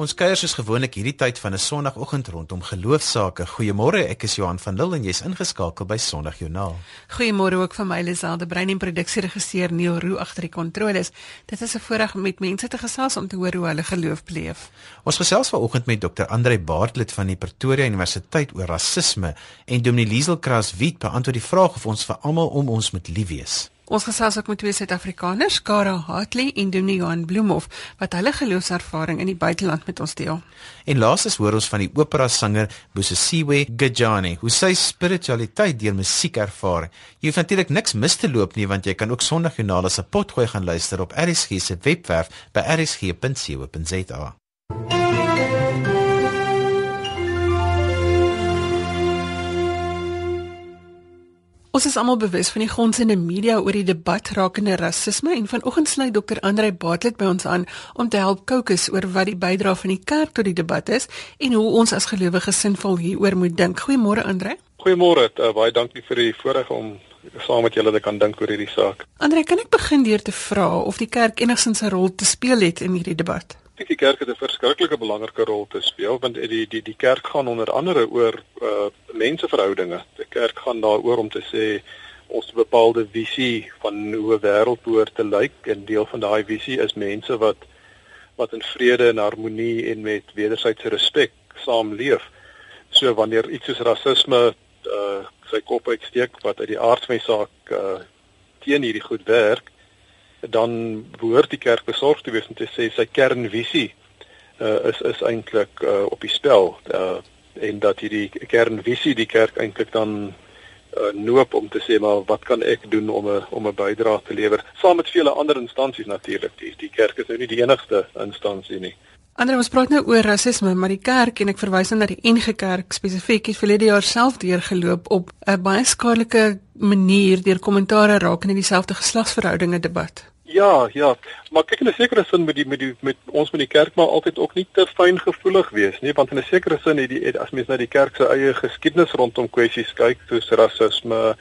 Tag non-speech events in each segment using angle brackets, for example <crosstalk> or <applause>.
Ons kuier soos gewoonlik hierdie tyd van 'n Sondagoggend rondom geloofsaake. Goeiemôre, ek is Johan van Lille en jy's ingeskakel by Sondagjoernaal. Goeiemôre ook van my Liselde Brein en produksieregisseur Neil Roo agter die kontroles. Dit is 'n voorreg om met mense te gesels om te hoor hoe hulle geloof beleef. Ons gesels vanoggend met Dr. Andre Bartlett van die Pretoria Universiteit oor rasisme en Dominee Liesel Kraswit beantwoord die vraag of ons vir almal om ons moet lief wees. Ons gesels ook met twee Suid-Afrikaners, Kara Hartley en Dominee Johan Bloemhof, wat hulle geloofservaring in die buiteland met ons deel. En laastens hoor ons van die opera sanger Busisiwe Gajani, hoe sy spiritualiteit deur musiek ervaar. Jy hoef natuurlik niks mis te loop nie, want jy kan ook Sondagjoernaal se potgooi gaan luister op RSG se webwerf by rsg.co.za. Ons is almal bewus van die gonsende media oor die debat rakende rasisme en vanoggend sluit Dr. Andrei Bartlett by ons aan om te help kookus oor wat die bydrae van die kerk tot die debat is en hoe ons as gelowiges sinvol hieroor moet dink. Goeiemôre Andrei. Goeiemôre. Uh, baie dankie vir die voorreg om saam met julle te kan dink oor hierdie saak. Andrei, kan ek begin deur te vra of die kerk enigsins 'n rol te speel het in hierdie debat? Dink die kerk het 'n verskriklike belangrike rol te speel want die die die kerk gaan onder andere oor uh menseverhoudinge. Die kerk gaan daaroor om te sê ons bepaalde visie van hoe 'n wêreld behoort te lyk en deel van daai visie is mense wat wat in vrede en harmonie en met wederwysige respek saamleef. So wanneer iets soos rasisme uh sy kop uitsteek wat uit die aard van die saak uh teen hierdie goed werk, dan behoort die kerk besorgd te wees om te sê sy kernvisie uh, is is eintlik uh, op die spel. Uh, en dat hierdie kernvisie die kerk eintlik dan uh, noop om te sê maar wat kan ek doen om 'n om 'n bydrae te lewer? Saam met vele ander instansies natuurlik die die kerk is nou nie die enigste instansie nie. Ander ons praat nou oor rasisme, maar die kerk en ek verwys nou na die NG Kerk spesifiek het verlede jaar self deurgeloop op 'n baie skadelike manier deur kommentare rakende dieselfde geslagsverhoudinge debat. Ja, ja, maar kyk in 'n sekere sin met die met die met ons met die kerk maar altyd ook nie te fyn gevoelig wees nie, want in 'n sekere sin het die as mens na die kerk se eie geskiedenis rondom kwessies kyk, soos rasisme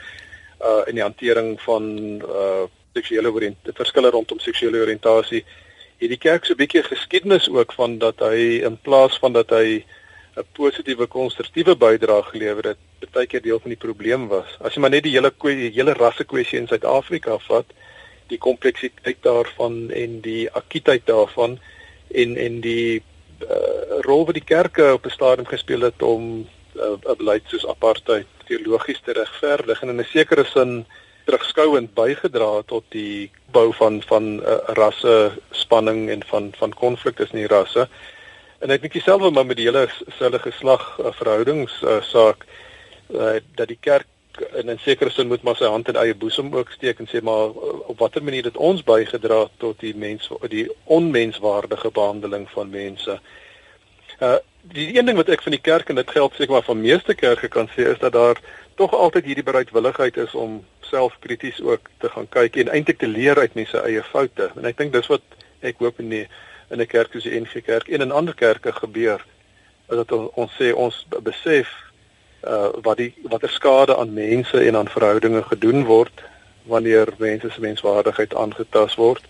uh en die hantering van uh seksuele oriëntasie, verskille rondom seksuele oriëntasie, het die kerk so 'n bietjie geskiedenis ook van dat hy in plaas van dat hy 'n positiewe konstruktiewe bydrae gelewer het, baie keer deel van die probleem was. As jy maar net die hele hele rasse kwessie in Suid-Afrika vat, die kompleksiteit daarvan en die akutheid daarvan en en die uh, rol wat die kerke op 'n stadium gespeel het om 'n uh, beleid soos apartheid teologies te regverdig en in 'n sekere sin terugskouend bygedra tot die bou van van uh, rasse spanning en van van konflik tussen die rasse. En ek dink dieselfde maar met die hele selfe geslag uh, verhoudings uh, saak uh, dat die kerk in 'n sekere sin moet maar sy hand in eie boesem ook steek en sê maar op watter manier het ons bygedra tot die mens die onmenswaardige behandeling van mense. Uh die een ding wat ek van die kerk en dit geld seker maar van meeste kerke kan sê is dat daar tog altyd hierdie bereidwilligheid is om selfkrities ook te gaan kyk en eintlik te leer uit mense eie foute. En ek dink dis wat ek hoop in die in 'n kerk soos die NG Kerk en in ander kerke gebeur. Dat ons sê ons besef uh wat die watter skade aan mense en aan verhoudinge gedoen word wanneer mense se menswaardigheid aangetast word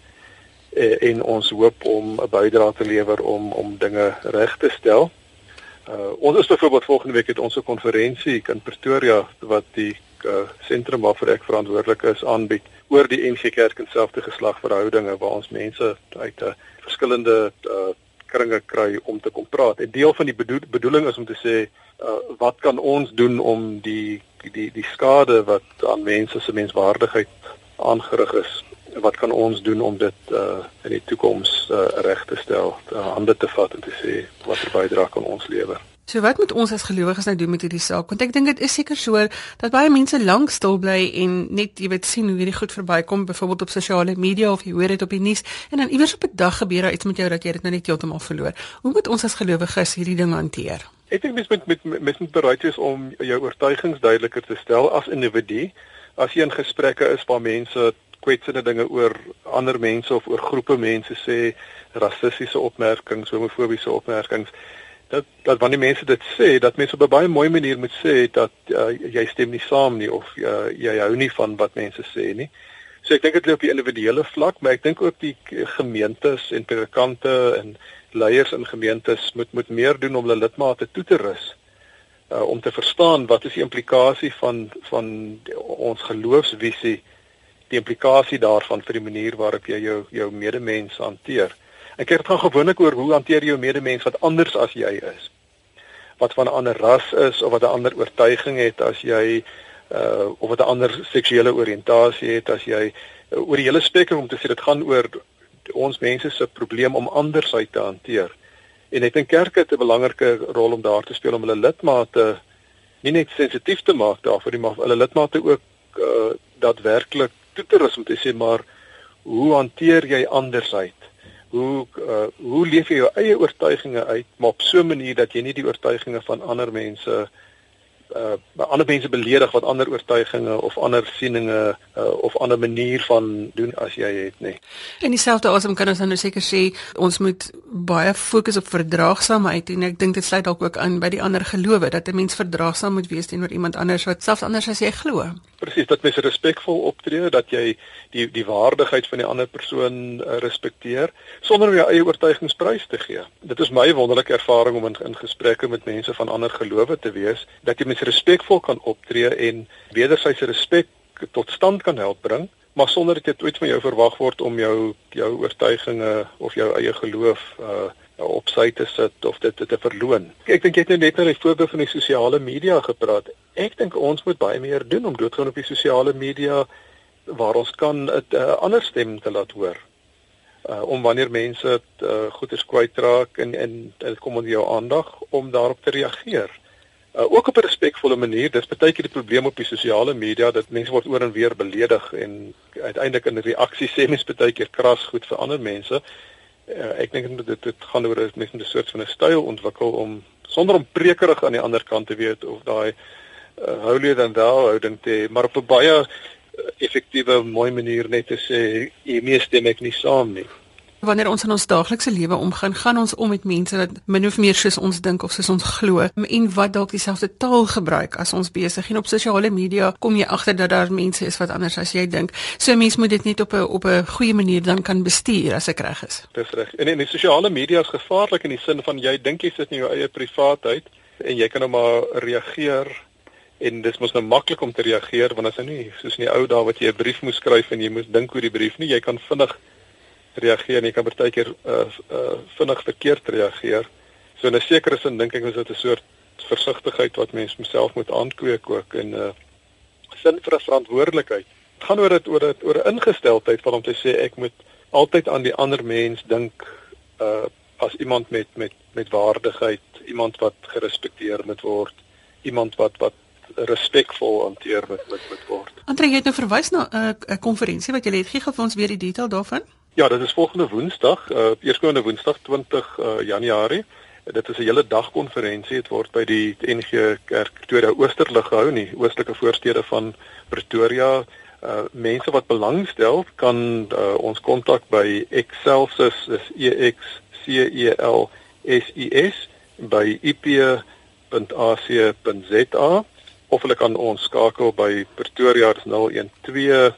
eh, en ons hoop om 'n bydrae te lewer om om dinge reg te stel. Uh ons is byvoorbeeld volgende week het ons 'n konferensie in Pretoria wat die uh, sentrum waarvoor ek verantwoordelik is aanbied oor die NG Kerk en selfde geslagverhoudinge waar ons mense uit 'n uh, verskillende uh kringe kry om te kom praat. En deel van die bedoel, bedoeling is om te sê uh, wat kan ons doen om die die die skade wat aan mense se menswaardigheid aangerig is wat kan ons doen om dit uh, in die toekoms uh, reg te stel uh, hande te vat en te sê watter bydrae kan ons lewer So wat moet ons as gelowiges nou doen met hierdie saak? Want ek dink dit is seker so dat baie mense lank stil bly en net jy weet sien hoe hierdie goed verbykom, byvoorbeeld op sosiale media of jy hoor dit op die nuus en dan iewers op 'n dag gebeur daar iets met jou dat jy dit nou net heeltemal verloor. Hoe moet ons as gelowiges hierdie ding hanteer? Ek dink mens moet met mens moet bereid wees om jou oortuigings duideliker te stel as individu. As jy in gesprekke is waar mense kwetsende dinge oor ander mense of oor groepe mense sê, rassistiese opmerkings, homofobiese opmerkings, dat dat wanneer mense dit sê dat mense op 'n baie mooi manier moet sê dat uh, jy stem nie saam nie of uh, jy hou nie van wat mense sê nie. So ek dink dit lê op die individuele vlak, maar ek dink ook die gemeentes en predikante en leiers in gemeentes moet moet meer doen om hulle lidmate toe te rus uh, om te verstaan wat is die implikasie van van ons geloofsvisie die implikasie daarvan vir die manier waarop jy jou jou medemens hanteer. Ek het gaan gewoonlik oor hoe hanteer jy jou medemens wat anders as jy is. Wat van 'n ander ras is of wat 'n ander oortuiging het as jy uh of wat 'n ander seksuele oriëntasie het as jy uh, oor die hele spektrum om te sê dit gaan oor ons mense se probleem om andersheid te hanteer. En ek dink kerke het 'n belangrike rol om daar te speel om hulle lidmate nie net sensitief te maak daarvoor nie, maar hulle lidmate ook uh daadwerklik toe te rus om te sê maar hoe hanteer jy andersheid? Hoe uh hoe leef jy jou eie oortuigings uit, maar op so 'n manier dat jy nie die oortuigings van ander mense uh uh ander mense beledig wat ander oortuigings of ander sieninge uh, of ander manier van doen as jy het nê. In dieselfde asem kan ons nou seker sê ons moet baie fokus op verdraagsaamheid en ek dink dit sluit dalk ook aan by die ander gelowe dat 'n mens verdraagsaam moet wees teenoor iemand anders wat selfs anders as jy glo. Presies, dat mens respekvol optree, dat jy die die waardigheid van die ander persoon uh, respekteer sonder om jou eie oortuigings prys te gee. Dit is my wonderlike ervaring om in, in gesprekke met mense van ander gelowe te wees dat jy mens respekvol kan optree en wederwysige respek tot stand kan help bring, maar sonder dat dit ooit van jou verwag word om jou jou oortuigings of jou eie geloof uh op sy te sit of dit te verloon. Ek dink jy het nou net oor die voorbeeld van die sosiale media gepraat. Ek dink ons moet baie meer doen om doodgewoon op die sosiale media waar ons kan 'n uh, ander stem te laat hoor. Uh om wanneer mense uh, goeders kwytraak en en dit kom onder jou aandag om daarop te reageer uh, ook op 'n respekvolle manier. Dis baie keer die probleem op die sosiale media dat mense word oor en weer beledig en uiteindelik in reaksie sê mense baie keer kras goed vir ander mense. Uh, ek dink dit dit gaan oor 'n mens moet 'n soort van 'n styl ontwikkel om sonder om prekerig aan die ander kant te weet of daai uh, holier than thou houding te maar op 'n baie effektiewe mooi manier net te sê jy meeste mek nie saam nie. Wanneer ons in ons daaglikse lewe omgaan, gaan ons om met mense wat min of meer soos ons dink of soos ons glo en wat dalk dieselfde taal gebruik as ons besig en op sosiale media kom jy agter dat daar mense is wat anders as jy dink. So mens moet dit net op 'n op 'n goeie manier dan kan bestuur as ek reg is. Dis reg. En in die sosiale media is gevaarlik in die sin van jy dink jy sit in jou eie privaatheid en jy kan nou maar reageer en dis mos nou maklik om te reageer want as jy nie soos in die ou dae wat jy 'n brief moes skryf en jy moes dink oor die brief nie, jy kan vinnig reageer en jy kan partykeer uh, uh vinnig verkeerd reageer. So in 'n sekere sin dink ek is dit 'n soort versigtigheid wat mens homself moet aankweek ook en uh, sin vir 'n verantwoordelikheid. Dit gaan oor dit oor dit oor 'n ingesteldheid van om te sê ek moet altyd aan die ander mens dink uh as iemand met met met waardigheid, iemand wat gerespekteer moet word, iemand wat wat respekvol hanteer moet moet word. Andre, jy het nou verwys na 'n uh, konferensie wat jy het gee vir ons weer die detail daarvan? Ja, dit is volgende Woensdag, uh eerskomende Woensdag 20 uh, Januarie. Dit is 'n hele dag konferensie. Dit word by die NG Kerk Pretoria Oosterlig gehou in die oostelike voorstede van Pretoria. Uh mense wat belangstel kan uh, ons kontak by Excelsis, dis E X C E L S I S by ip.ac.za of hulle kan ons skakel by Pretoria 012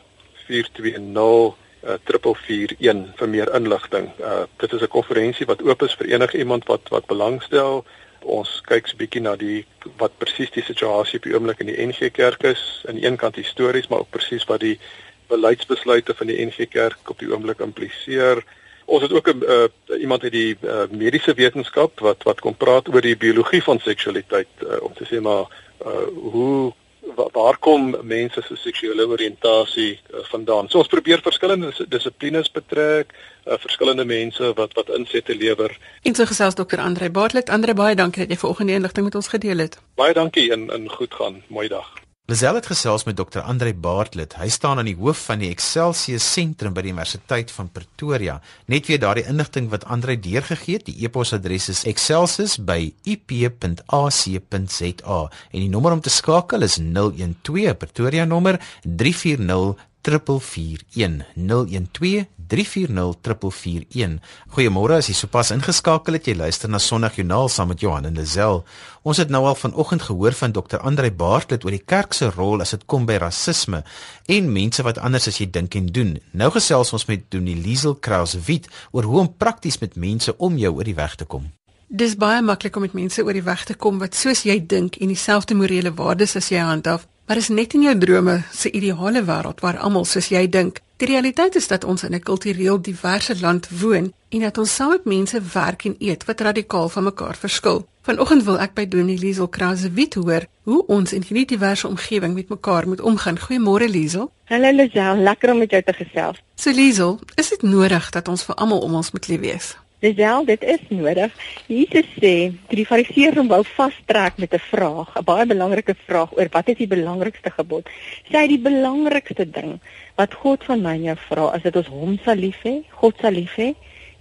420 uh, 3441 vir meer inligting. Uh dit is 'n konferensie wat oop is vir enige iemand wat wat belangstel. Ons kyk 'n bietjie na die wat presies die situasie op die oomblik in die NG Kerk is. Aan die een kant histories, maar ook presies wat die beleidsbesluite van die NG Kerk op die oomblik impliseer. Ons het ook 'n uh, iemand uit die uh, mediese wetenskap wat wat kom praat oor die biologie van seksualiteit uh, om te sê maar uh, hoe waar kom mense se seksuele oriëntasie uh, vandaan? So ons probeer verskillende dissiplines betrek, uh, verskillende mense wat wat insette lewer. En so gesels dokter Andre Bartlett. Andre baie dankie dat jy vanoggend die inligting met ons gedeel het. Baie dankie en in goed gaan. Mooi dag. Lisel het gesels met Dr. Andre Bartlett. Hy staan aan die hoof van die Excelsius Sentrum by die Universiteit van Pretoria. Net weer daardie inligting wat Andre deurgegee het, die e-posadres is excelsius@ip.ac.za en die nommer om te skakel is 012 Pretoria nommer 340 4441 012 3404441. Goeiemôre as jy sopas ingeskakel het. Jy luister na Sondagjoernaal saam met Johan en Lazel. Ons het nou al vanoggend gehoor van Dr. Andre Baartlet oor die kerk se rol as dit kom by rasisme en mense wat anders as jy dink en doen. Nou gesels ons met Donie Liesel Kraus Wit oor hoe om prakties met mense om jou oor die weg te kom. Dis baie maklik om met mense oor die weg te kom wat soos jy dink en dieselfde morele waardes as jy handhaaf, maar is net in jou drome se ideale wêreld waar almal soos jy dink. Die realiteit is dat ons in 'n kultureel diverse land woon en dat ons saam met mense werk en eet wat radikaal van mekaar verskil. Vanoggend wil ek by Donie Liesel Krause wit hoor hoe ons in hierdie diverse omgewing met mekaar moet omgaan. Goeiemôre Liesel. Hallo Lisel, lekker om met jou te gesels. So Liesel, is dit nodig dat ons vir almal om ons moet lief wees? Dis wel, dit is nodig. Jesus sê, die Fariseërs hom wou vastrek met 'n vraag, 'n baie belangrike vraag oor wat is die belangrikste gebod? Sê hy die belangrikste ding wat God van my en jou vra is dat ons hom sal lief hê, God sal lief hê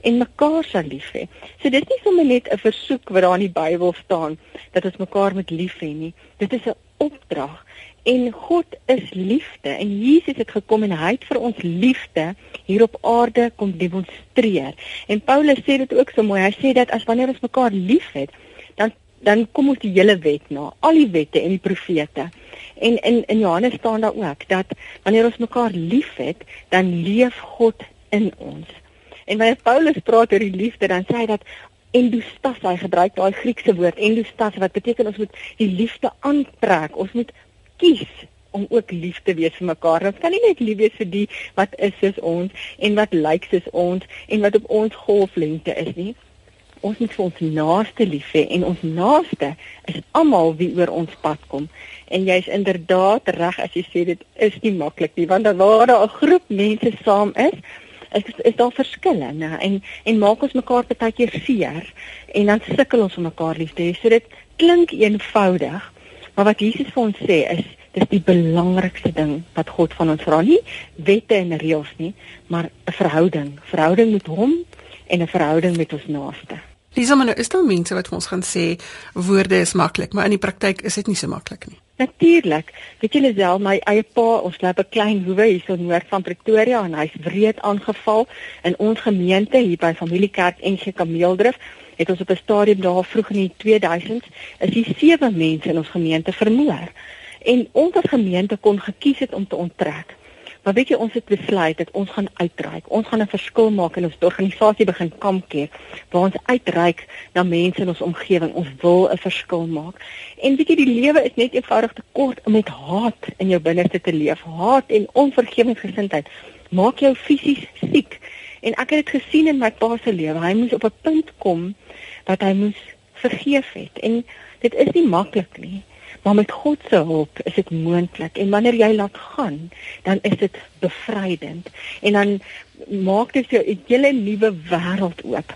en mekaar sal lief hê. So dis nie sommer net 'n versoek wat daar in die Bybel staan dat ons mekaar moet lief hê nie. Dit is 'n opdrag en God is liefde en Jesus het gekom en hy het vir ons liefde hier op aarde kom demonstreer. En Paulus sê dit ook so mooi. Hy sê dat as wanneer ons mekaar liefhet, dan dan kom ons die hele wet na, al die wette en die profete. En in in Johannes staan daar ook dat wanneer ons mekaar liefhet, dan leef God in ons. En wanneer Paulus praat oor die liefde, dan sê hy dat endostas, hy gebruik daai Griekse woord endostas wat beteken ons moet die liefde aantrek. Ons moet kies om ook lief te wees vir mekaar. Ons kan nie net lief wees vir die wat is soos ons en wat lyk soos ons en wat op ons golflengte is nie. Ons moet vir ons naaste lief hê en ons naaste is almal wie oor ons pad kom. En jy's inderdaad reg as jy sê dit is nie maklik nie want dan waar daar 'n groep mense saam is, is is daar verskille, né? En en maak ons mekaar baie keer seer en dan sukkel ons om mekaar lief te hê. So dit klink eenvoudig, Maar wat Jesus vir ons sê is dis die belangrikste ding wat God van ons vra nie wette en reëls nie, maar 'n verhouding, verhouding met hom en 'n verhouding met ons naaste. Lisa, maar nou is daar mense wat vir ons gaan sê woorde is maklik, maar in die praktyk is dit nie so maklik nie. Natuurlik. Weet julle self my eie pa, ons loop 'n klein hoewe hier so noord van Pretoria en hy's wreed aangeval in ons gemeente hier by Familiekerk NG Kameeldrif het ons op 'n stadium daar vroeg in die 2000s is die sewe mense in ons gemeente vermoor. En ons as gemeente kon gekies het om te onttrek. Maar weet jy ons het besluit dat ons gaan uitreik. Ons gaan 'n verskil maak in ons organisasie begin kampkeer waar ons uitreik na mense in ons omgewing. Ons wil 'n verskil maak. En weet jy die lewe is net eenvoudig te kort om met haat in jou binneste te leef. Haat en onvergewensgesindheid maak jou fisies siek. En ek het dit gesien in my pa se lewe. Hy moes op 'n punt kom wat hy moes vergeef het. En dit is nie maklik nie, maar met God se hulp is dit moontlik. En wanneer jy laat gaan, dan is dit bevrydend. En dan maak dit jou 'n hele nuwe wêreld oop.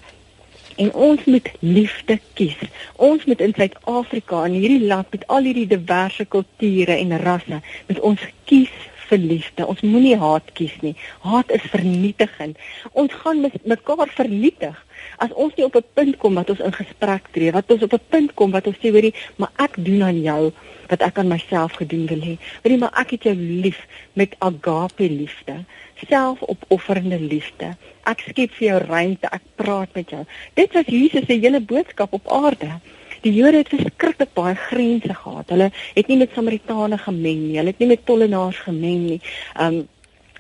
En ons moet liefde kies. Ons moet in Suid-Afrika in hierdie land met al hierdie diverse kulture en rasse, met ons kies vir liefde. Ons moenie haat kies nie. Haat is vernietigend. Ons gaan mekaar vernietig as ons nie op 'n punt kom wat ons in gesprek tree, wat ons op 'n punt kom wat ons sê hoorie, maar ek doen aan jou wat ek aan myself gedoen wil hê. Hoorie, maar ek het jou lief met agape liefde, selfopofferende liefde. Ek skep vir jou ruimte, ek praat met jou. Dit was Jesus se hele boodskap op aarde. Die Jode het verskriklik baie grense gehad. Hulle het nie met Samaritane gemeng nie. Hulle het nie met tollenaars gemeng nie. Um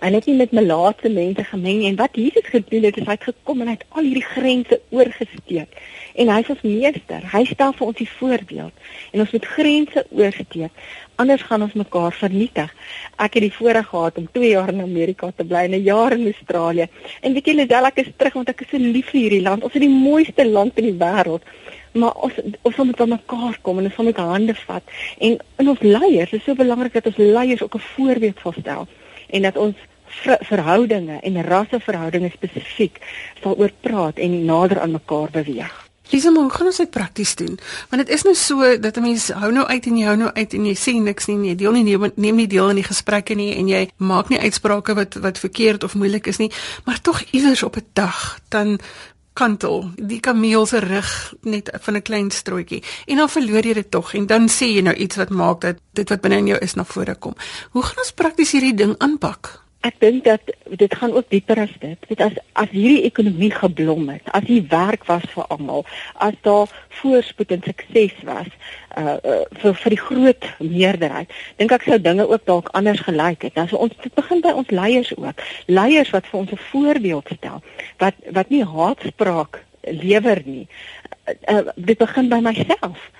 Hulle het nie met melaatse mense gemeng en wat Jesus gedoen het is hy het gekom en hy het al hierdie grense oorgesteek. En hy is ons meester. Hy stel vir ons die voorbeeld en ons moet grense oorsteek. Anders gaan ons mekaar vernietig. Ek het die voorreg gehad om 2 jaar in Amerika te bly en 'n jaar in Australië. En weet julle, ek is terug want ek is so lief vir hierdie land. Ons is die mooiste land in die wêreld. Maar ons ons moet aan mekaar kom en ons moet hande vat. En in ons leiers, is so belangrik dat ons leiers ook 'n voorbeeld stel en dat ons verhoudinge en rasseverhoudinge spesifiek sal oor praat en nader aan mekaar beweeg. Dis maar gaan ons dit prakties doen. Want dit is nou so dat 'n mens hou nou uit en jy hou nou uit en jy sê niks nie, jy deel nie neem, neem nie deel in die gesprekke nie en jy maak nie uitsprake wat wat verkeerd of moeilik is nie, maar tog iewers op 'n dag dan kantel die kameel se rug net van 'n klein strootjie en dan verloor jy dit tog en dan sê jy nou iets wat maak dat dit wat binne in jou is na vore kom. Hoe gaan ons prakties hierdie ding aanpak? Ek dink dat dit gaan ook dieper as dit. Dit as as hierdie ekonomie geblom het, as die werk was vir almal, as daar voorspoed en sukses was uh, uh vir vir die groot meerderheid, dink ek sou dinge ook dalk anders gelyk het. Dan sou ons dit begin by ons leiers ook. Leiers wat vir ons 'n voorbeeld stel, wat wat nie haatspraak lewer nie. Uh, uh, dit begin by myself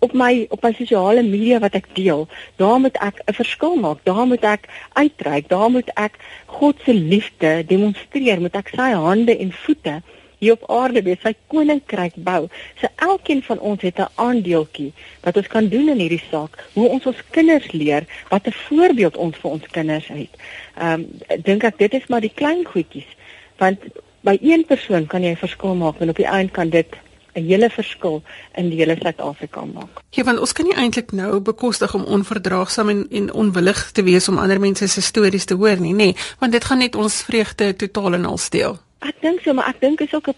op my op my sosiale media wat ek deel, daar moet ek 'n verskil maak. Daar moet ek uitreik. Daar moet ek God se liefde demonstreer. Moet ek sy hande en voete hier op aarde wees, sy koninkryk bou. So elkeen van ons het 'n aandeeltjie wat ons kan doen in hierdie saak. Hoe ons ons kinders leer, wat 'n voorbeeld ons vir ons kinders het. Ehm um, dink ek dit is maar die klein goedjies. Want by een persoon kan jy 'n verskil maak en op die einde kan dit 'n hele verskil in die hele Suid-Afrika maak. Ja, want ons kan nie eintlik nou bekostig om onverdraagsaam en en onwillig te wees om ander mense se stories te hoor nie, nê, nee, want dit gaan net ons vreugde totaal en al steel. Ek dink so, maar ek dink is ook 'n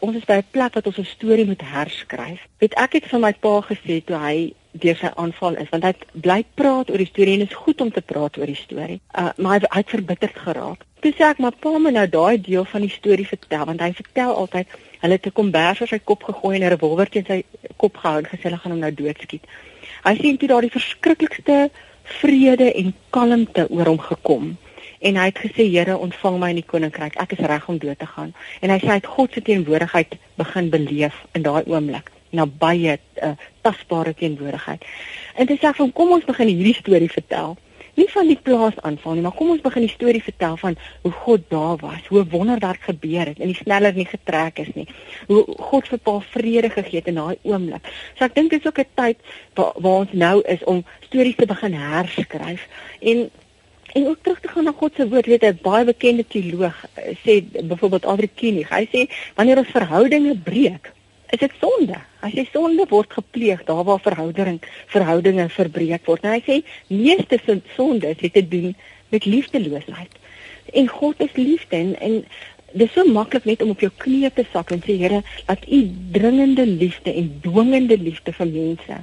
ons is by 'n plek wat ons 'n storie moet herskryf. Weet ek het vir my pa gesê toe hy deur sy aanval is, want hy bly praat oor die storie en is goed om te praat oor die storie. Uh, maar hy het verbitterd geraak. Toe sê ek maar pa moet nou daai deel van die storie vertel want hy vertel altyd Hulle het 'n kombers op sy kop gegooi en 'n revolver teen sy kop gehou en gesê hulle gaan hom nou doodskiet. Hy sien toe daardie verskriklikste vrede en kalmte oor hom gekom. En hy het gesê Here, ontvang my in die koninkryk. Ek is reg om dood te gaan. En hy sê hy het God se teenwoordigheid begin beleef in daai oomblik, nabye 'n uh, tasbare teenwoordigheid. En dit sê van kom ons begin hierdie storie vertel nie van die plaas aanval nie, maar kom ons begin die storie vertel van hoe God daar was, hoe wonderwerk gebeur het en die sneller nie getrek is nie. Hoe God vir Paul vrede gegee het in daai oomblik. So ek dink dit is ook 'n tyd waar, waar ons nou is om stories te begin herskryf en en ook terug te gaan na God se woord. Weet 'n baie bekende teoloog eh, sê byvoorbeeld Adri Kienig, hy sê wanneer ons verhoudinge breek, is dit sonde. As jy sonde word gepleeg daar waar verhouding verhoudinge verbreek word. Nou hy sê meeste sonde het te doen met liefdeloosheid. En God is liefde en, en dit is so maklik net om op jou knieë te sak en sê Here, laat u dringende liefde en dwingende liefde vir mense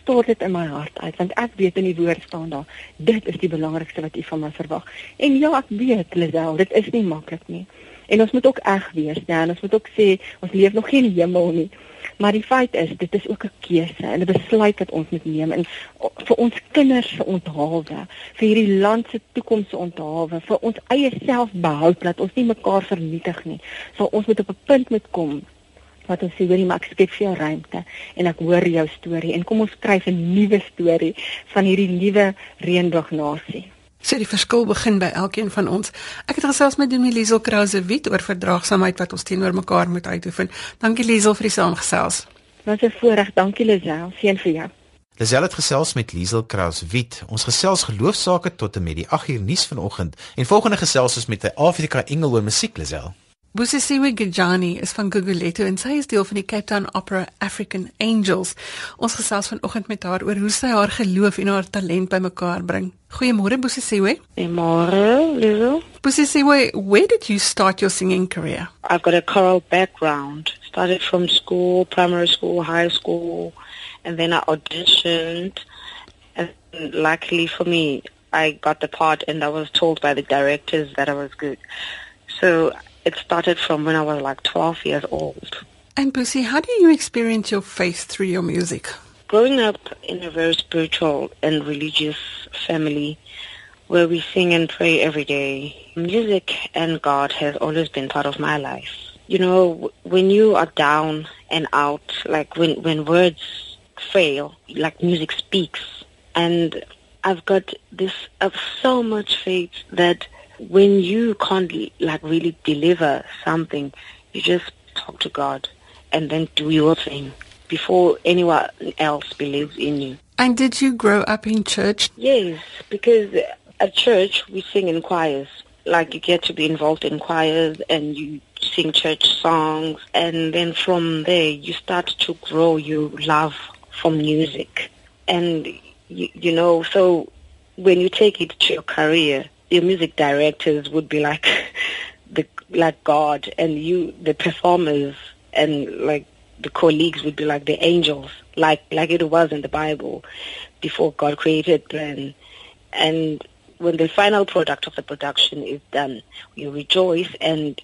stort dit in my hart uit want ek weet in die woord staan daar dit is die belangrikste wat u van my verwag. En ja, ek weet Lisel, dit is nie maklik nie. En ons moet ook eg wees, ja, en ons moet ook sê ons leef nog geen hemel nie. Maar die feit is, dit is ook 'n keuse en 'n besluit wat ons moet neem en vir ons kinders se onthaalwe, vir hierdie land se toekoms se onthaalwe, vir ons eie selfbehoud dat ons nie mekaar vernietig nie. Sal ons moet op 'n punt moet kom wat ons sê hoorie maar ek skep vir jou ruimte en ek hoor jou storie en kom ons skryf 'n nuwe storie van hierdie nuwe reënboognasie. Sê die verskil begin by elkeen van ons. Ek het gesels met Dominee Liesel Krause Wit oor verdraagsaamheid wat ons teenoor mekaar moet uitoefen. Dankie Liesel vir die saamgesels. Wat 'n voorreg. Dankie Lisel. Seën vir jou. Lisel het gesels met Liesel Krause Wit. Ons gesels geloofsaake tot en met die 8uur nuus vanoggend en volgende gesels is met 'n Afrika Engel oor musiek Lisel. Busisiwe Gijani is van Gugulethu en sy is deel van die Cape Town Opera African Angels. Ons gesels vanoggend met haar oor hoe sy haar geloof en haar talent bymekaar bring. Goeiemôre Busisiwe. Goeiemôre, Lizo. Busisiwe, where did you start your singing career? I've got a choral background. Started from school, primary school, high school, and then I auditioned and luckily for me, I got the part and I was told by the directors that I was good. So it started from when I was like 12 years old. And Pussy, how do you experience your faith through your music? Growing up in a very spiritual and religious family where we sing and pray every day, music and God has always been part of my life. You know, when you are down and out, like when, when words fail, like music speaks. And I've got this, uh, so much faith that when you can't like really deliver something, you just talk to God and then do your thing before anyone else believes in you. And did you grow up in church? Yes, because at church we sing in choirs. Like you get to be involved in choirs and you sing church songs and then from there you start to grow your love for music. And you, you know, so when you take it to your career, your music directors would be like <laughs> the like God, and you the performers and like the colleagues would be like the angels, like like it was in the Bible before God created them. And when the final product of the production is done, we rejoice and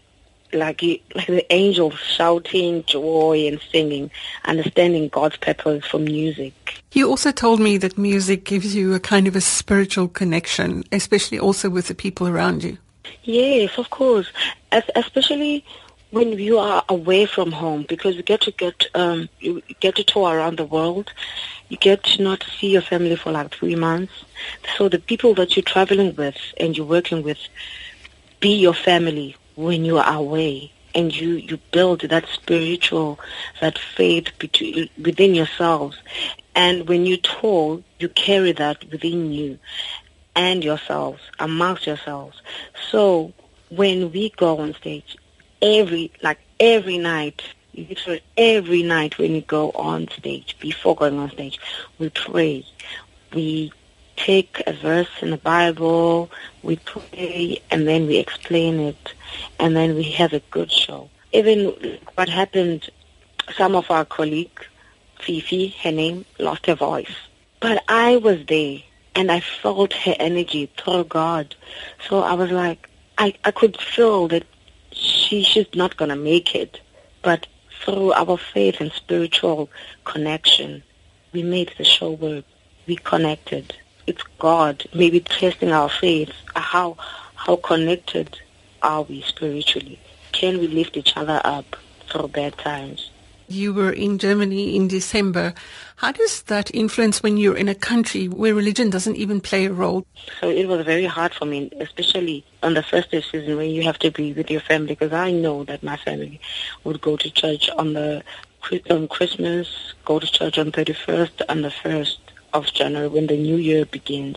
like like the angels shouting joy and singing, understanding God's purpose for music. You also told me that music gives you a kind of a spiritual connection, especially also with the people around you. Yes, of course, As, especially when you are away from home, because you get to get um, you get to tour around the world. You get to not see your family for like three months. So the people that you're traveling with and you're working with be your family when you are away and you, you build that spiritual, that faith between, within yourselves. And when you tour, you carry that within you and yourselves, amongst yourselves. So when we go on stage, every, like every night, every night when we go on stage, before going on stage, we pray. We take a verse in the Bible, we pray, and then we explain it, and then we have a good show. Even what happened, some of our colleagues, Fifi, her name, lost her voice. But I was there, and I felt her energy through God. So I was like, I, I could feel that she she's not going to make it. But through our faith and spiritual connection, we made the show work. We connected it's God maybe testing our faith. How how connected are we spiritually? Can we lift each other up through bad times? You were in Germany in December. How does that influence when you're in a country where religion doesn't even play a role? So it was very hard for me, especially on the first day season when you have to be with your family, because I know that my family would go to church on the on Christmas, go to church on 31st and the 1st, of January when the new year begins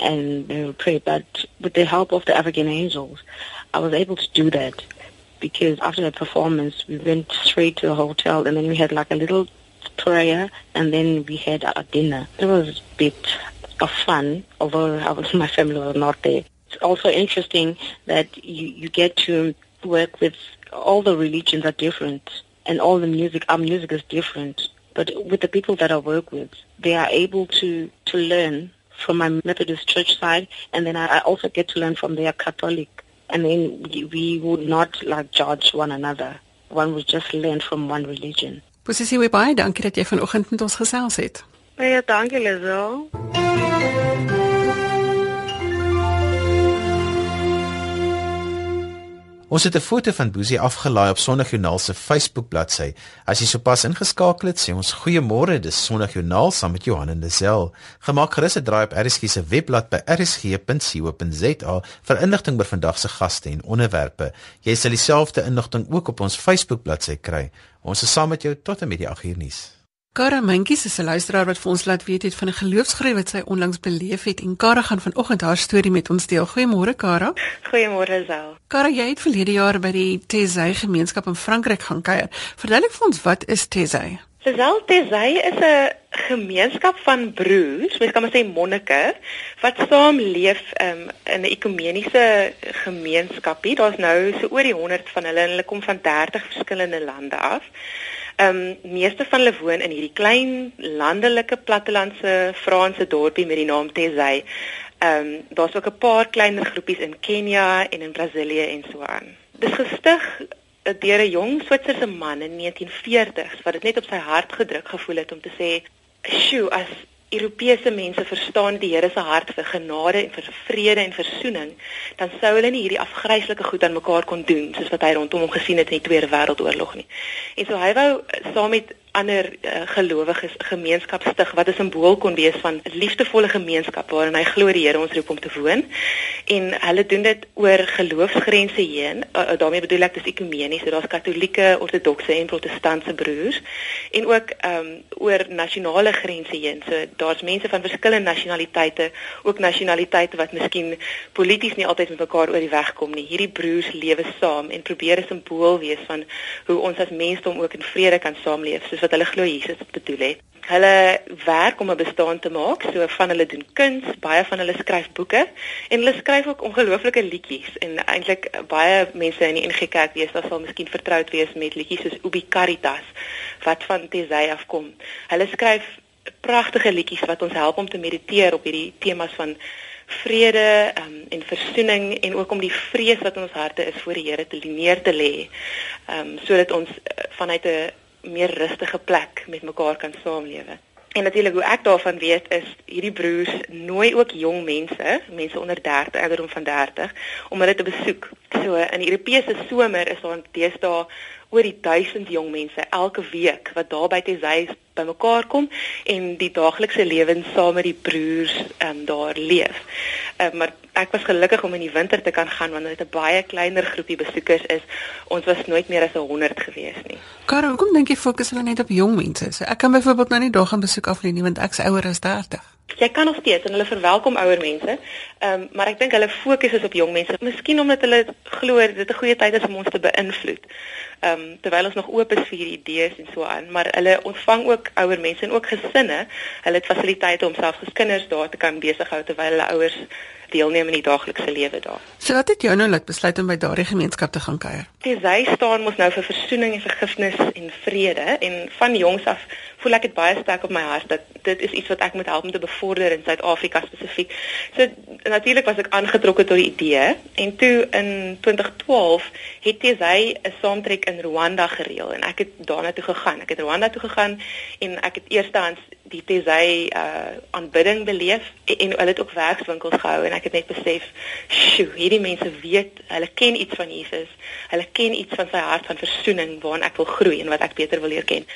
and they will pray. But with the help of the African angels, I was able to do that because after the performance, we went straight to the hotel and then we had like a little prayer and then we had our dinner. It was a bit of fun, although was, <laughs> my family was not there. It's also interesting that you, you get to work with all the religions are different and all the music, our music is different. But with the people that I work with, they are able to, to learn from my Methodist church side, and then I, also get to learn from their Catholic. And then we, we would not like judge one another. One would just learn from one religion. Baie dankie dat jy vanoggend met ons gesels het. Baie dankie Lizel. Ons het 'n foto van Boesie afgelaai op Sondagjoernaal se Facebook bladsy. As jy sopas ingeskakel het, sê ons goeiemôre, dis Sondagjoernaal saam met Johan en Lisel. Gemaak gerus 'n draai op RSG se webblad by rsg.co.za vir inligting oor vandag se gaste en onderwerpe. Jy sal dieselfde inligting ook op ons Facebook bladsy kry. Ons is saam met jou tot en met die 8uur nuus. Kara Mentjies is 'n luisteraar wat vir ons laat weet het van 'n geloofsgreep wat sy onlangs beleef het en Kara gaan vanoggend haar storie met ons deel. Goeiemôre Kara. Goeiemôre Zel. Kara, jy het verlede jaar by die Tezay gemeenskap in Frankryk gaan kuier. Verduidelik vir ons wat is Tezay? Tezay is 'n gemeenskap van broers, mens kan maar sê monnike wat saam leef um, in 'n ekumeniese gemeenskapie. Daar's nou so oor die 100 van hulle en hulle kom van 30 verskillende lande af. Ehm um, meeste van hulle woon in hierdie klein landelike plattelandse Franse dorpie met die naam Tezay. Ehm um, daar's ook 'n paar kleiner groepies in Kenia en in Brasilië en so aan. Dis gestig deur 'n jong Switserse man in 1940s wat dit net op sy hart gedruk gevoel het om te sê, "Sjoe, as Europese mense verstaan die Here se hart vir genade en vir vrede en versoening, dan sou hulle nie hierdie afgryslike goed aan mekaar kon doen soos wat hy rondom hom gesien het in die Tweede Wêreldoorlog nie. En so hy wou saam met ander uh, gelowiges gemeenskap stig wat 'n simbool kon wees van 'n liefdevolle gemeenskap waarin hy glo die Here ons roep om te woon. En hulle doen dit oor geloofsgrense heen. Uh, daarmee bedoel ek dis ekumenies, so daar's Katolieke, Ortodokse en Protestantse broers en ook ehm um, oor nasionale grense heen. So daar's mense van verskillende nasionaliteite, ook nasionaliteite wat miskien polities nie altyd met mekaar oor die weg kom nie. Hierdie broers lewe saam en probeer 'n simbool wees van hoe ons as mensdom ook in vrede kan saamleef. So wat hulle glo Jesus bedoel het. Hulle werk om 'n bestaan te maak, so van hulle doen kuns, baie van hulle skryf boeke en hulle skryf ook ongelooflike liedjies en eintlik baie mense in die NG Kerk weet dat sal miskien vertroud wees met liedjies soos Ubi Caritas wat van Tesay afkom. Hulle skryf pragtige liedjies wat ons help om te mediteer op hierdie temas van vrede um, en versoening en ook om die vrees wat in ons harte is voor die Here te neer te lê. Ehm um, sodat ons uh, vanuit 'n meer rustige plek met mekaar kan saamlewe. En natuurlik hoe ek daarvan weet is hierdie broers nooi ook jong mense, mense onder 30, ouderdom van 30 om hulle te besoek. So in die Europese somer is daar deesdae oor die 1000 jong mense elke week wat daar by Tesay bymekaar kom en die daaglikse lewens saam met die broers um, daar leef. Um, maar ek was gelukkig om in die winter te kan gaan want dit 'n baie kleiner groepie besoekers is. Ons was nooit meer as 100 gewees nie. Karel, hoekom dink jy fokus hulle net op jong mense? So ek kan byvoorbeeld nou nie daar gaan besoek aflê nie want ek's ouer as 30. Jy kan nog steeds en hulle verwelkom ouer mense. Ehm um, maar ek dink hulle fokus is op jong mense. Miskien omdat hulle glo dit 'n goeie tyd is om ons te beïnvloed ehm um, terwyl ons nog oop is vir hierdie idees en so aan, maar hulle ontvang ook ouer mense en ook gesinne. Hulle het fasiliteite om selfs geskinders daar te kan besig hou terwyl hulle ouers deelneem in die daaglikse lewe daar. So wat het jou nou laat besluit om by daardie gemeenskap te gaan kuier? Sy staan mos nou vir versoening en vergifnis en vrede en van jongs af voel ek dit baie sterk op my hart dat dit is iets wat ek moet help om te bevorder in Suid-Afrika spesifiek. So natuurlik was ek aangetrokke tot die idee en toe in 2012 het sy 'n saamtrek in Rwanda gereël en ek het daarna toe gegaan. Ek het Rwanda toe gegaan en ek het eerstehands die Tesay uh aanbidding beleef en, en hulle het ook werkswinkels gehou en ek het net besef, "Sjoe, hierdie mense weet, hulle ken iets van Jesus. Hulle ken iets van sy hart van verzoening waarna ek wil groei en wat ek beter wil leer ken."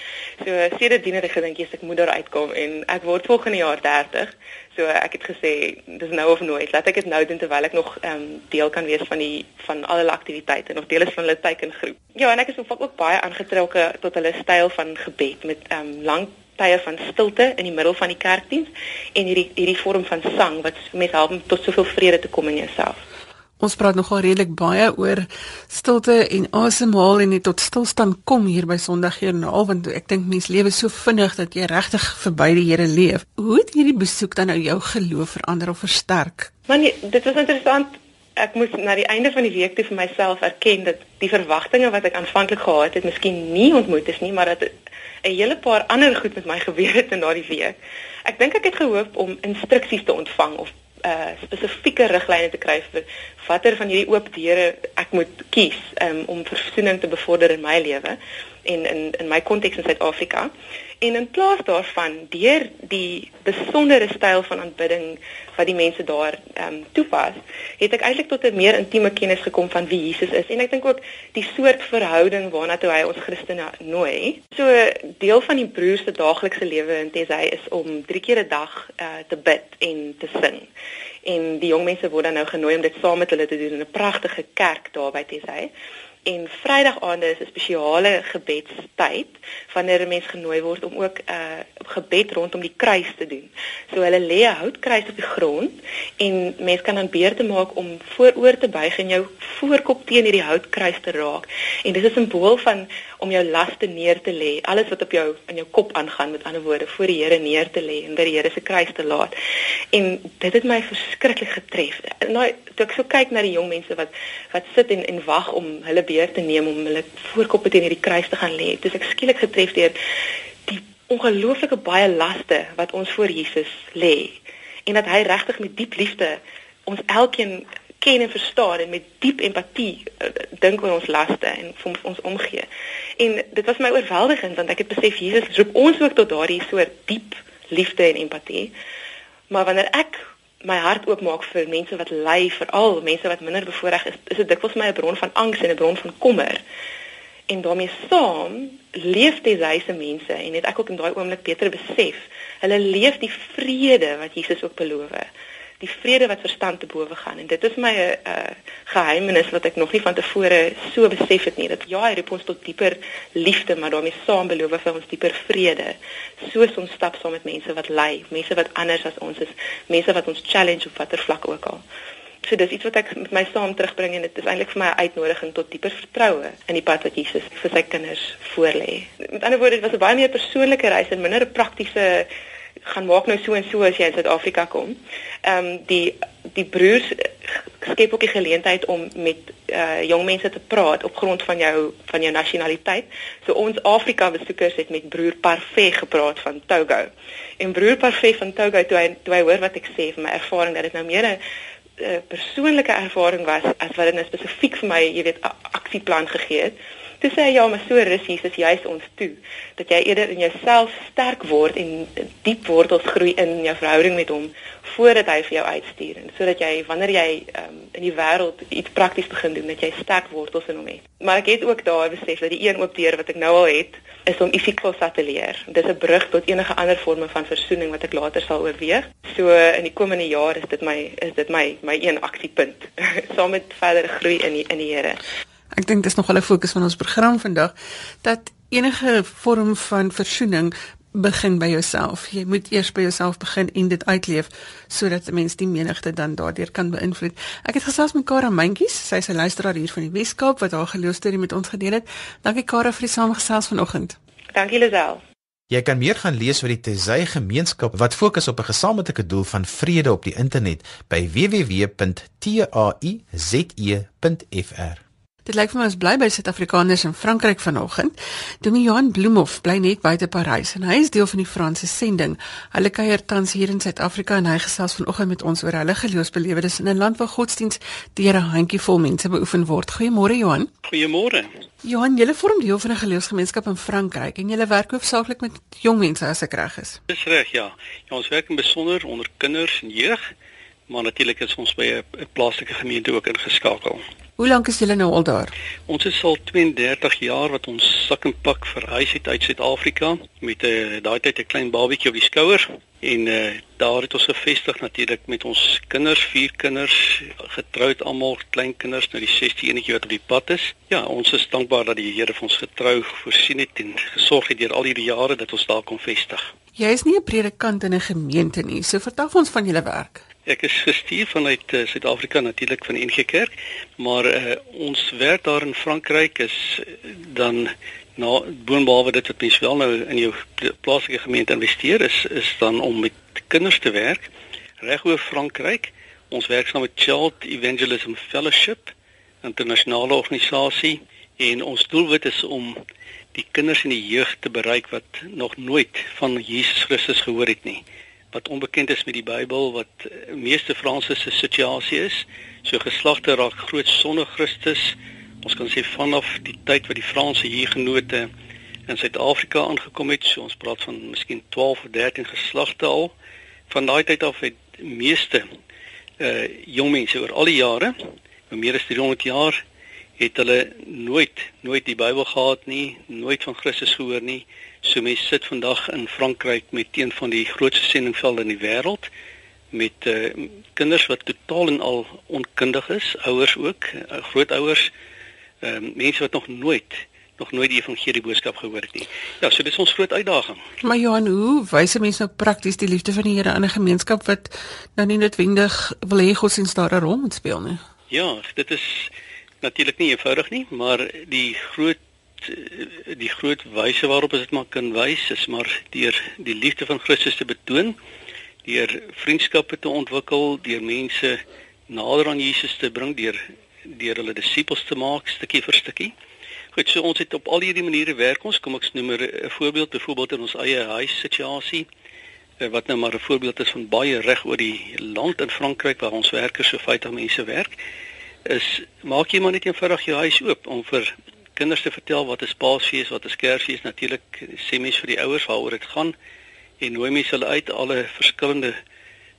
So sedertdien het ek gedink, "Jesus, ek moet daar uitkom en ek word volgende jaar 30." So ek het gesê, "Dis nou of nooit. Laat ek dit nou doen terwyl ek nog ehm um, deel kan wees van die van al hulle aktiwiteite, nog deel is van hulle teikengroep." Ja, en ek is ook baie aangetrokke tot hulle styl van gebed met ehm um, lang tye van stilte in die middel van die kerkdiens en hierdie hierdie vorm van sang wat mense help om tot soveel vrede te kom in jouself. Ons praat nogal redelik baie oor stilte en asemhaal en net tot stilstand kom hier by Sondagjoernaal want ek dink mense lewe so vinnig dat jy regtig verby die Here leef. Hoe het hierdie besoek dan nou jou geloof verander of versterk? Want nee, dit was interessant. Ek moes na die einde van die week toe vir myself erken dat die verwagtinge wat ek aanvanklik gehad het, miskien nie ontmoet is nie, maar dat 'n hele paar ander goed met my <laughs> gebeur het in daardie week. Ek dink ek het gehoop om instruksies te ontvang of uh spesifieke riglyne te kry vir watter van hierdie oop deure ek moet kies um, om versoening te bevorder in my lewe en in in my konteks in Suid-Afrika. En in plaas daarvan deur die besondere styl van aanbidding wat die mense daar ehm um, toepas, het ek eintlik tot 'n meer intieme kennis gekom van wie Jesus is en ek dink ook die soort verhouding waarna toe hy ons Christene nooi. So deel van die broers se daaglikse lewe in Tesay is om 3 keer 'n dag uh, te bid en te sing. En die jong mense word dan nou genooi om dit saam met hulle te doen in 'n pragtige kerk daar by Tesay en Vrydag-aande is 'n spesiale gebedstyd wanneer 'n mens genooi word om ook 'n uh, gebed rondom die kruis te doen. So hulle lê 'n houtkruis op die grond en mens kan dan beurte maak om vooroor te buig en jou voorkop teen hierdie houtkruis te raak. En dit is 'n simbool van om jou laste neer te lê, alles wat op jou in jou kop aangaan met ander woorde voor die Here neer te lê en by die Here se kruis te laat. En dit het my verskriklik getref. Nou toe ek so kyk na die jong mense wat wat sit en en wag om hulle beurt te neem om hulle voorkoppe teen hierdie kruis te gaan lê. Dis ek skielik getref deur die ongelooflike baie laste wat ons voor Jesus lê en dat hy regtig met diep liefde ons elkeen ken en verstaan en met diep empatie uh, dink oor ons laste en vir ons omgee. En dit was my oorweldigend want ek het besef Jesus roep ons ook tot daardie soort diep liefde en empatie. Maar wanneer ek my hart oopmaak vir mense wat ly, veral mense wat minder bevoordeel is, is dit dikwels my 'n bron van angs en 'n bron van kommer. En daarmee saam leef dit hyse mense en het ek ook in daai oomblik beter besef, hulle leef die vrede wat Jesus ook beloof het die vrede wat verstand te bowe gaan. En dit is my 'n uh, eh, eh, geheimenis wat ek nog nie van tevore so besef het nie. Dat ja hy roep ons tot dieper liefde maar daarmee saam beloof vir ons dieper vrede. Soos ons stap saam met mense wat ly mense wat anders as ons is mense wat ons challenge op watter vlak ook al. So dis iets wat ek met my saam terugbring en dit is eintlik vir my 'n uitnodiging tot dieper vertroue in die pad wat Jesus vir sy kinders voorlê. Met ander woorde dit was 'n baie meer persoonlike reis en minder 'n praktiese gaan maak nou so en so as jy in Suid-Afrika kom. Ehm um, die die broers skep ook die geleentheid om met uh jong mense te praat op grond van jou van jou nasionaliteit. So ons Afrika besoekers het met broer Parfait gepraat van Togo. En broer Parfait van Togo toe hy toe hy hoor wat ek sê van my ervaring dat dit nou meer 'n uh, persoonlike ervaring was as wat dit nou spesifiek vir my, jy weet, aksieplan gegee het. Toe sê hy ja, maar so rus Jesus juis ons toe dat jy eerder in jouself sterk word en diep wortels groei in jou verhouding met hom voordat hy vir jou uitstuur en sodat jy wanneer jy um, in die wêreld iets prakties begin doen, dat jy sterk wortels in hom het. Maar ek het ook daar besef dat die een oop deur wat ek nou al het, is om Ifikos te leer. Dit is 'n brug tot enige ander vorme van versoening wat ek later sal oorweeg. So in die komende jaar is dit my is dit my my een aksiepunt <laughs> saam met verdere groei in die, in die Here. Ek dink dis nog 'n fokus van ons program vandag dat enige vorm van versoening begin by jouself. Jy moet eers by jouself begin en dit uitleef sodat 'n mens die menigte dan daardeur kan beïnvloed. Ek het gesels met Kara Mentjies, sy is 'n luisteraar hier van die Weskaap wat haar geloofstorie met ons gedeel het. Dankie Kara vir die samegesels vanoggend. Dankie Lisel. Jy kan meer gaan lees oor die Tesay gemeenskap wat fokus op 'n gesamentlike doel van vrede op die internet by www.taize.fr. Dit lyk vir my ons bly by Suid-Afrikaners in Frankryk vanoggend. Dominee Johan Bloemhof bly net buite Parys en hy is deel van die Franse sending. Hulle kuier tans hier in Suid-Afrika en hy gesels vanoggend met ons oor hulle geloofsbelewenisse in 'n land waar godsdiens deur 'n handjievol mense beoefen word. Goeiemôre Johan. Goeiemôre. Johan, jy vorm deel van 'n geloofsgemeenskap in Frankryk en jy werk hoofsaaklik met jong mense as ek reg is. Dis reg, ja. ja. Ons werk in besonder onder kinders en jeug, maar natuurlik is ons by 'n plaaslike gemeente ook ingeskakel. Hoe lank is julle nou al daar? Ons is al 32 jaar wat ons sak en pak verhuis het uit Suid-Afrika met 'n uh, daai tyd 'n klein babietjie op die skouer en uh, daar het ons gevestig natuurlik met ons kinders, vier kinders, getroud almal, klein kinders, nou die 16 enetjie wat op die pad is. Ja, ons is dankbaar dat die Here vir ons getrou voorsien het en gesorg het deur al hierdie jare dat ons daar kon vestig. Jy is nie 'n predikant in 'n gemeente nie, so vertel ons van julle werk. Ek is gestuur vanuit uh, Suid-Afrika natuurlik van die NG Kerk, maar uh, ons werk daar in Frankryk is uh, dan na boonbehalwe dit wat mens wel nou in jou plaaslike gemeente investeer is is dan om met kinders te werk reg oor Frankryk. Ons werk saam met Child Evangelism Fellowship, 'n internasionale organisasie en ons doelwit is om die kinders en die jeug te bereik wat nog nooit van Jesus Christus gehoor het nie wat onbekend is met die Bybel wat uh, meeste Franse se situasie is. So geslagte raak groot sonder Christus. Ons kan sê vanaf die tyd wat die Franse hier genote in Suid-Afrika aangekom het, so ons praat van miskien 12 of 13 geslagte al. Van daai tyd af het meeste uh jong mense oor al die jare, vir meer as 300 jaar, het hulle nooit nooit die Bybel gehad nie, nooit van Christus gehoor nie. So mense sit vandag in Frankryk met een van die grootste sendingvelde in die wêreld met uh, kinders wat totaal en al onkundig is, ouers ook, uh, grootouers, uh, mense wat nog nooit nog nooit die evangelie boodskap gehoor het nie. Ja, so dis ons groot uitdaging. Maar Johan, hoe wys mense nou prakties die liefde van die Here aan 'n gemeenskap wat nou nie noodwendig wil hê God sien daar 'n rol moet speel nie? Ja, dit is natuurlik nie eenvoudig nie, maar die groot die groot wyse waarop dit maar kan wys is maar deur die liefde van Christus te betoon, deur vriendskappe te ontwikkel, deur mense nader aan Jesus te bring, deur deur hulle disippels te maak stukkie vir stukkie. Goed, so ons het op al hierdie maniere werk ons. Kom ek noem 'n voorbeeld, byvoorbeeld in ons eie huis situasie eh, wat nou maar 'n voorbeeld is van baie reg oor die land in Frankryk waar ons werkers so 50 mense werk is maak jy maar net eenvoudig jou huis oop om vir kinders te vertel wat 'n Paasfees, wat 'n Kersfees natuurlik sê mens vir die ouers waaroor dit gaan en nooi mense hulle uit alle verskillende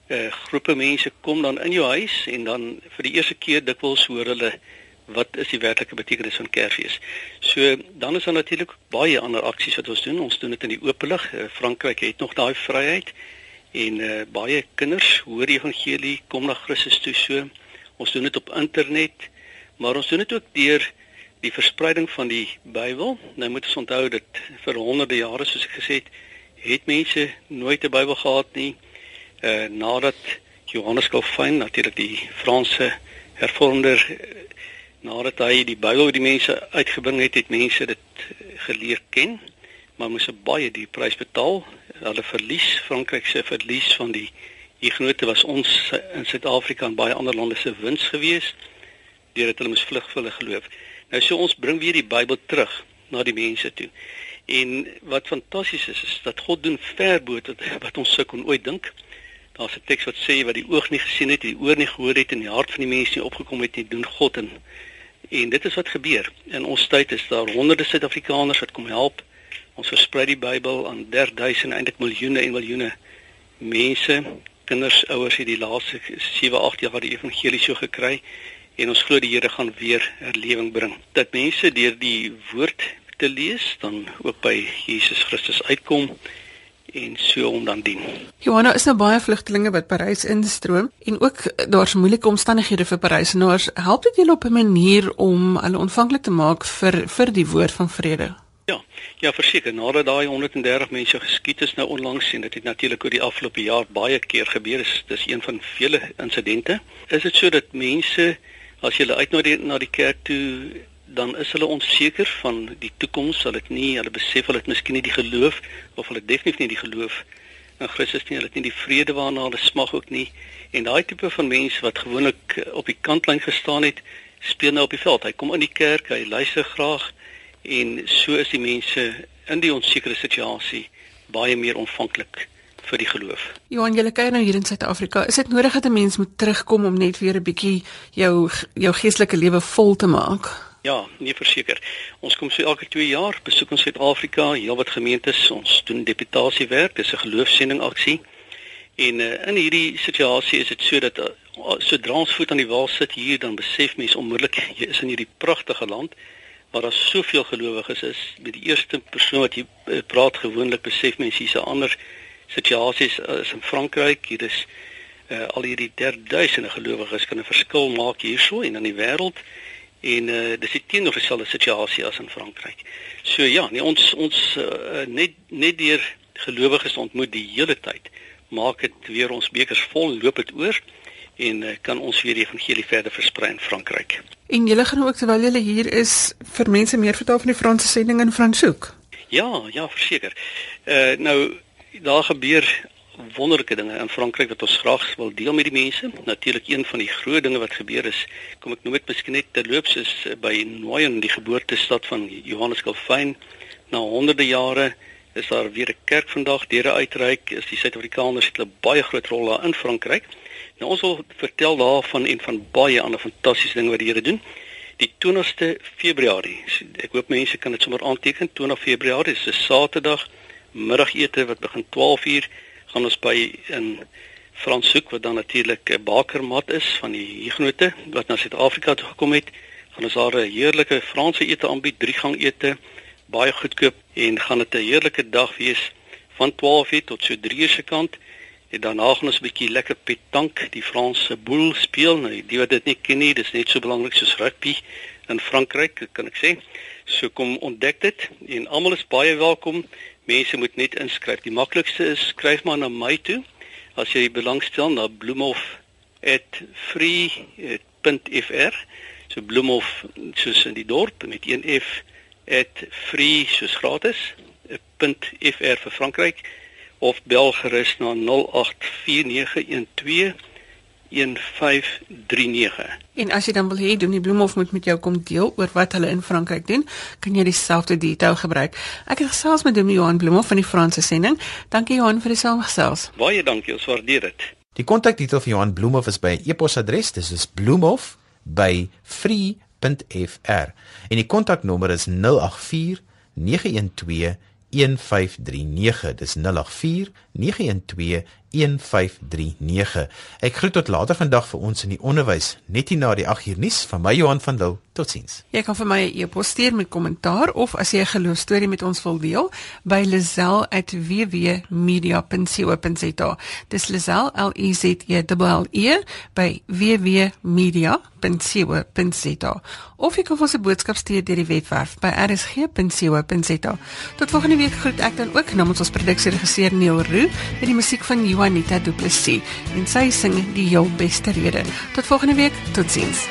uh, groepe mense kom dan in jou huis en dan vir die eerste keer dikwels hoor hulle wat is die werklike betekenis van Kersfees. So dan is daar natuurlik baie ander aksies wat ons doen. Ons doen dit in die openlig. Uh, Frankryk het nog daai vryheid en uh, baie kinders hoor die evangelie, kom na Christus toe so. Ons doen dit op internet, maar ons doen dit ook deur die verspreiding van die Bybel. Nou moet ons onthou dat vir honderde jare soos ek gesê het, het mense nooit 'n Bybel gehad nie. Uh nadat Johannes Calvin natuurlik die Franse hervormder nadat hy die Bybel vir die mense uitgebring het, het mense dit geleer ken, maar moes 'n baie duur prys betaal. Hulle verlies Frankryk se verlies van die Hugenote was ons in Suid-Afrika en baie ander lande se wins geweest deurdat hulle moes vlug vir hulle geloof. Nou so ons bring weer die Bybel terug na die mense toe. En wat fantasties is is dat God doen ver bo tot wat ons sou kon ooit dink. Daar's 'n teks wat sê wat die oog nie gesien het, die oor nie gehoor het en die hart van die mens nie opgekom het nie, doen God en en dit is wat gebeur. In ons tyd is daar honderde Suid-Afrikaners wat kom help. Ons versprei die Bybel aan derduisende, eintlik miljoene en miljoene mense, kinders, ouers het die laaste 7, 8 jaar die evangelie so gekry en ons glo die Here gaan weer herlewing bring. Dat mense deur die woord te lees dan ook by Jesus Christus uitkom en so om dan dien. Johanna is nou baie vlugtelinge wat Parys instroom en ook daar's moeilike omstandighede vir Parysenaars. Help dit julle op 'n manier om hulle ontvanklik te maak vir vir die woord van vrede? Ja, ja verseker, nadat daai 130 mense geskiet is nou onlangs en dit het natuurlik oor die afgelope jaar baie keer gebeur, is dis een van vele insidente. Is dit so dat mense as jy uit na die na die kerk toe dan is hulle onseker van die toekoms, hulle het nie, hulle besef hulle het miskien nie die geloof of hulle definitief nie die geloof in Christus nie, hulle het nie die vrede waarna hulle smag ook nie. En daai tipe van mense wat gewoonlik eh, op die kantlyn gestaan het, speel nou op die veld. Hy kom in die kerk, hy luister graag en so is die mense in die onsekere situasie baie meer ontvanklik vir die geloof. Johan, jy kyk nou hier in Suid-Afrika. Is dit nodig dat 'n mens moet terugkom om net weer 'n bietjie jou jou geestelike lewe vol te maak? Ja, nee verseker. Ons kom so elke 2 jaar besoek ons Suid-Afrika, heelwat gemeentes. Ons doen deputasiewerk, dis 'n geloofsending aksie. En uh, in hierdie situasie is dit so dat uh, sodra ons voet aan die wal sit hier, dan besef mense onmiddellik jy is in hierdie pragtige land waar daar soveel gelowiges is. Met die eerste persoon wat jy uh, praat gewoonlik besef mense hier's 'n ander situasies uh, is in Frankryk. Hier is uh, al hierdie derduisende gelowiges kan 'n verskil maak hierso en in die wêreld en uh, dis die teenoorgestelde situasie as in Frankryk. So ja, nee ons ons uh, net net deur gelowiges ontmoet die hele tyd maak dit weer ons bekers vol loop dit oor en uh, kan ons weer die evangelie verder versprei in Frankryk. En julle gaan ook terwyl julle hier is vir mense meer vertel van die Franse sending in Franshoek. Ja, ja, verseker. Uh nou daar gebeur wonderlike dinge in Frankryk wat ons graag wil deel met die mense. Natuurlik een van die groot dinge wat gebeur is, kom ek noem dit miskien net terloops is by Nooyen, die geboortestad van Johannes Calvin. Na honderde jare is daar weer 'n kerk vandag deure uitreik. Is die Suid-Afrikaners het 'n baie groot rol daar in Frankryk. Nou ons wil vertel daarvan en van baie ander fantastiese dinge wat die Here doen. Die 20ste Februarie. Ek hoop mense kan dit sommer aanteken. 20 Februarie is 'n Saterdag middagete wat begin 12:00 gaan ons by in Franshoek wat dan natuurlik 'n bakermat is van die Hugenote wat na Suid-Afrika toe gekom het. Gaan ons daar 'n heerlike Franse ete aanbied, drie gang ete, baie goedkoop en gaan dit 'n heerlike dag wees van 12:00 tot so 3:00 se kant. En daarna gaan ons 'n bietjie lekker petank, die Franse boel speel. Nou, die wat dit nie ken nie, dis net so belangrik soos rugby in Frankryk, kan ek sê. So kom ontdek dit en almal is baie welkom. Mense moet net inskryf. Die maklikste is skryf maar na my toe as jy belangstel na bloemhof@free.fr. So bloemhof soos in die dorp met een f @free soos gratis .fr vir Frankryk of bel gerus na 084912 1539. En as jy dan wil hê doen die Bloemhof moet met jou kom deel oor wat hulle in Frankryk doen, kan jy dieselfde detail gebruik. Ek het gesels met Dominee Johan Bloemhof van die Franse sending. Dankie Johan vir die saamgesels. Baie dankie, ons waardeer dit. Die kontakdetail van Johan Bloemhof is by e-posadres, dis is bloemhof by free.fr. En die kontaknommer is 084 912 1539 dis 084 912 1539 Ek groet tot later vandag vir ons in die onderwys. Net hier na die 8 uur nuus van my Johan van Lille. Totsiens. Jy kan vir my 'n e e-pos stuur met kommentaar of as jy 'n geloofstorie met ons wil deel by lazel@wwmedia.co.za dis lazel l e z e l e by wwmedia.co.za of jy kan vir ons 'n boodskap stuur deur die webwerf by rsg.co.za Tot volgende week groet ek dan ook namens ons produksieregisseur Neil Roo met die musiek van Juanita Du Plessis en sy sing die heel beste rede. Tot volgende week, totsiens.